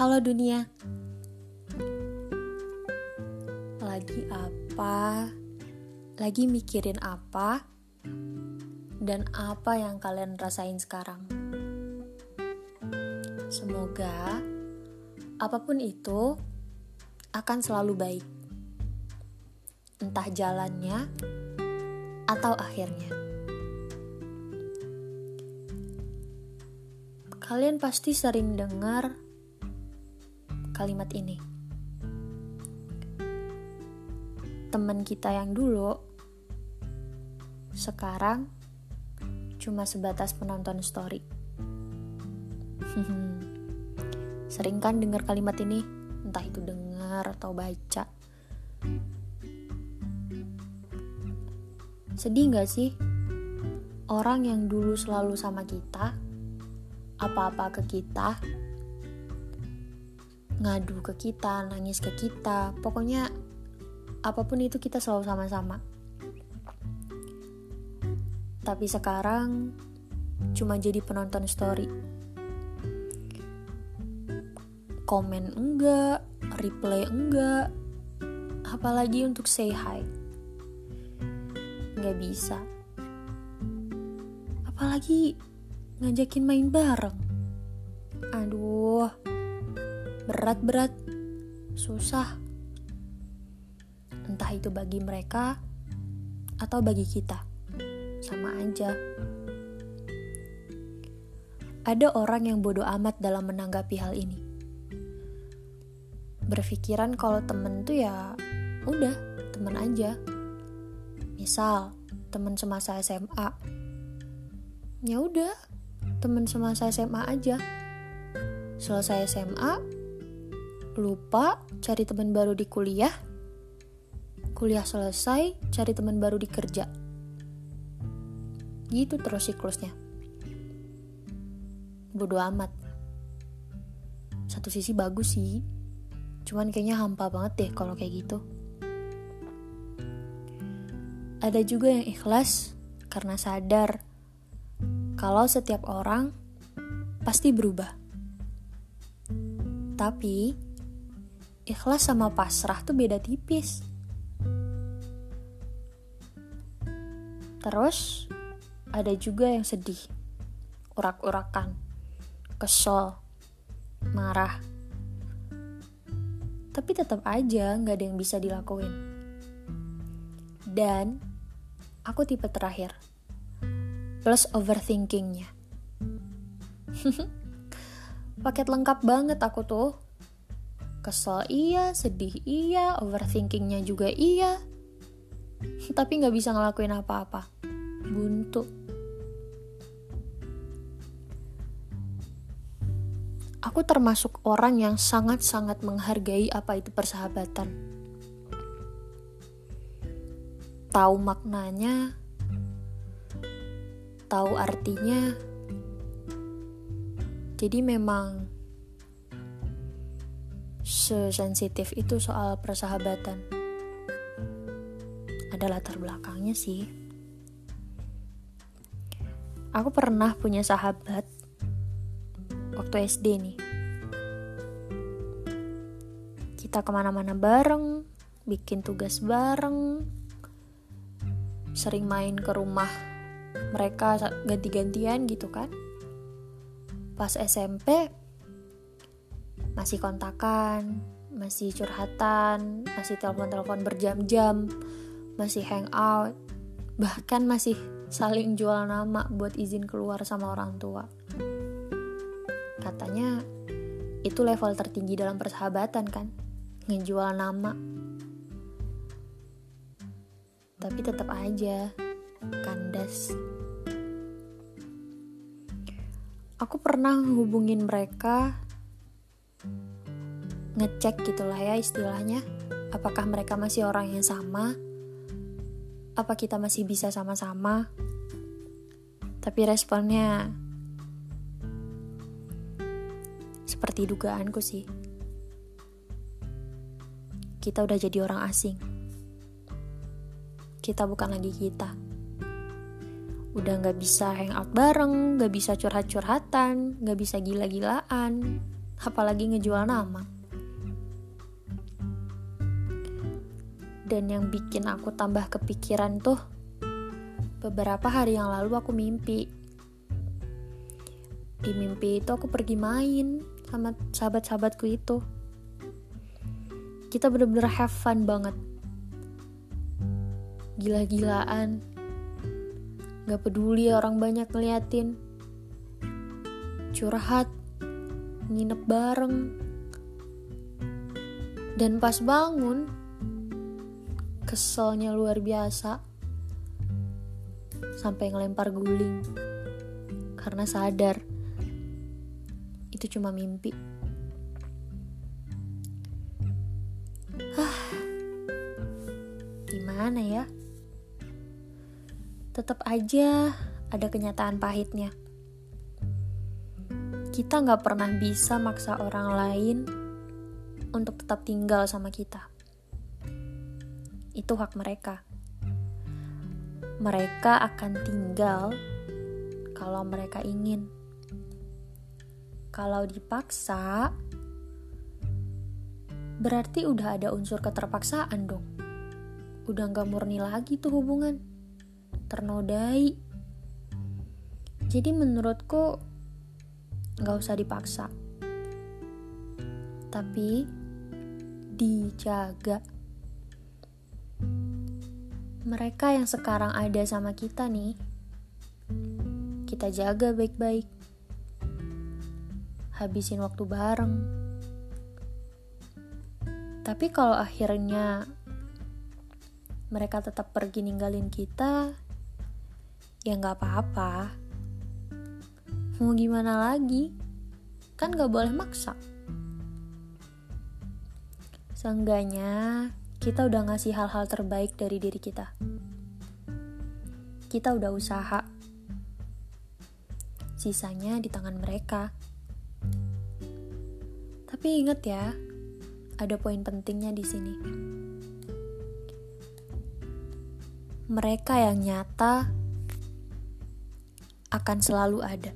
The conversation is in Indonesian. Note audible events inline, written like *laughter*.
Halo dunia. Lagi apa? Lagi mikirin apa? Dan apa yang kalian rasain sekarang? Semoga apa pun itu akan selalu baik. Entah jalannya atau akhirnya. Kalian pasti sering dengar kalimat ini. Teman kita yang dulu sekarang cuma sebatas penonton story. *laughs* Sering kan dengar kalimat ini? Entah itu dengar atau baca. Sedih gak sih? Orang yang dulu selalu sama kita, apa-apa ke kita, ngadu ke kita, nangis ke kita, pokoknya apa pun itu kita selalu sama-sama. Tapi sekarang cuma jadi penonton story. Komen enggak, replay enggak, apalagi untuk say hi. Nggak bisa. Apalagi ngajakin main bareng. Aduh, berat-berat, susah. Entah itu bagi mereka atau bagi kita, sama aja. Ada orang yang bodoh amat dalam menanggapi hal ini. Berpikiran kalau temen tuh ya udah temen aja. Misal temen semasa SMA, ya udah temen semasa SMA aja. Selesai SMA, lupa cari teman baru di kuliah, kuliah selesai cari teman baru di kerja. Gitu terus siklusnya. Bodoh amat. Satu sisi bagus sih, cuman kayaknya hampa banget deh kalau kayak gitu. Ada juga yang ikhlas karena sadar kalau setiap orang pasti berubah. Tapi ikhlas sama pasrah tuh beda tipis. Terus ada juga yang sedih, urak-urakan, kesel, marah. Tapi tetap aja nggak ada yang bisa dilakuin. Dan aku tipe terakhir, plus overthinkingnya. *laughs* Paket lengkap banget aku tuh Kesel iya, sedih iya, overthinkingnya juga iya. Tapi nggak bisa ngelakuin apa-apa. Buntu. Aku termasuk orang yang sangat-sangat menghargai apa itu persahabatan. Tahu maknanya, tahu artinya. Jadi memang sesensitif itu soal persahabatan. Ada latar belakangnya sih. Aku pernah punya sahabat waktu SD nih. Kita ke mana-mana bareng, bikin tugas bareng, sering main ke rumah mereka ganti-gantian gitu kan. Pas SMP masih kontakan, masih curhatan, masih telepon-telepon berjam-jam, masih hangout, bahkan masih saling jual nama buat izin keluar sama orang tua. Katanya itu level tertinggi dalam persahabatan kan, ngejual nama. Tapi tetap aja kandas. Aku pernah hubungin mereka ngecek gitulah ya istilahnya. Apakah mereka masih orang yang sama? Apa kita masih bisa sama-sama? Tapi responnya seperti dugaanku sih. Kita udah jadi orang asing. Kita bukan lagi kita. Udah nggak bisa hangout bareng, nggak bisa curhat-curhatan, nggak bisa gila-gilaan, apalagi ngejual nama. Dan yang bikin aku tambah kepikiran tuh, beberapa hari yang lalu aku mimpi. Di mimpi itu aku pergi main sama sahabat-sahabatku itu. Kita bener-bener have fun banget. Gila-gilaan. Gak peduli orang banyak ngeliatin. Curhat. Nginep bareng. Dan pas bangun, keselnya luar biasa sampai ngelempar guling karena sadar itu cuma mimpi. Hah, gimana ya? Tetap aja ada kenyataan pahitnya. Kita nggak pernah bisa maksa orang lain untuk tetap tinggal sama kita itu hak mereka. Mereka akan tinggal kalau mereka ingin. Kalau dipaksa, berarti udah ada unsur keterpaksaan dong. Udah gak murni lagi tuh hubungan. Ternodai. Jadi menurutku gak usah dipaksa. Tapi dijaga mereka yang sekarang ada sama kita nih, kita jaga baik-baik. Habisin waktu bareng. Tapi kalau akhirnya mereka tetap pergi ninggalin kita, ya nggak apa-apa. Mau gimana lagi? Kan gak boleh maksa. Seenggaknya kita udah ngasih hal-hal terbaik dari diri kita. Kita udah usaha. Sisanya di tangan mereka. Tapi ingat ya, ada poin pentingnya di sini. Mereka yang nyata akan selalu ada.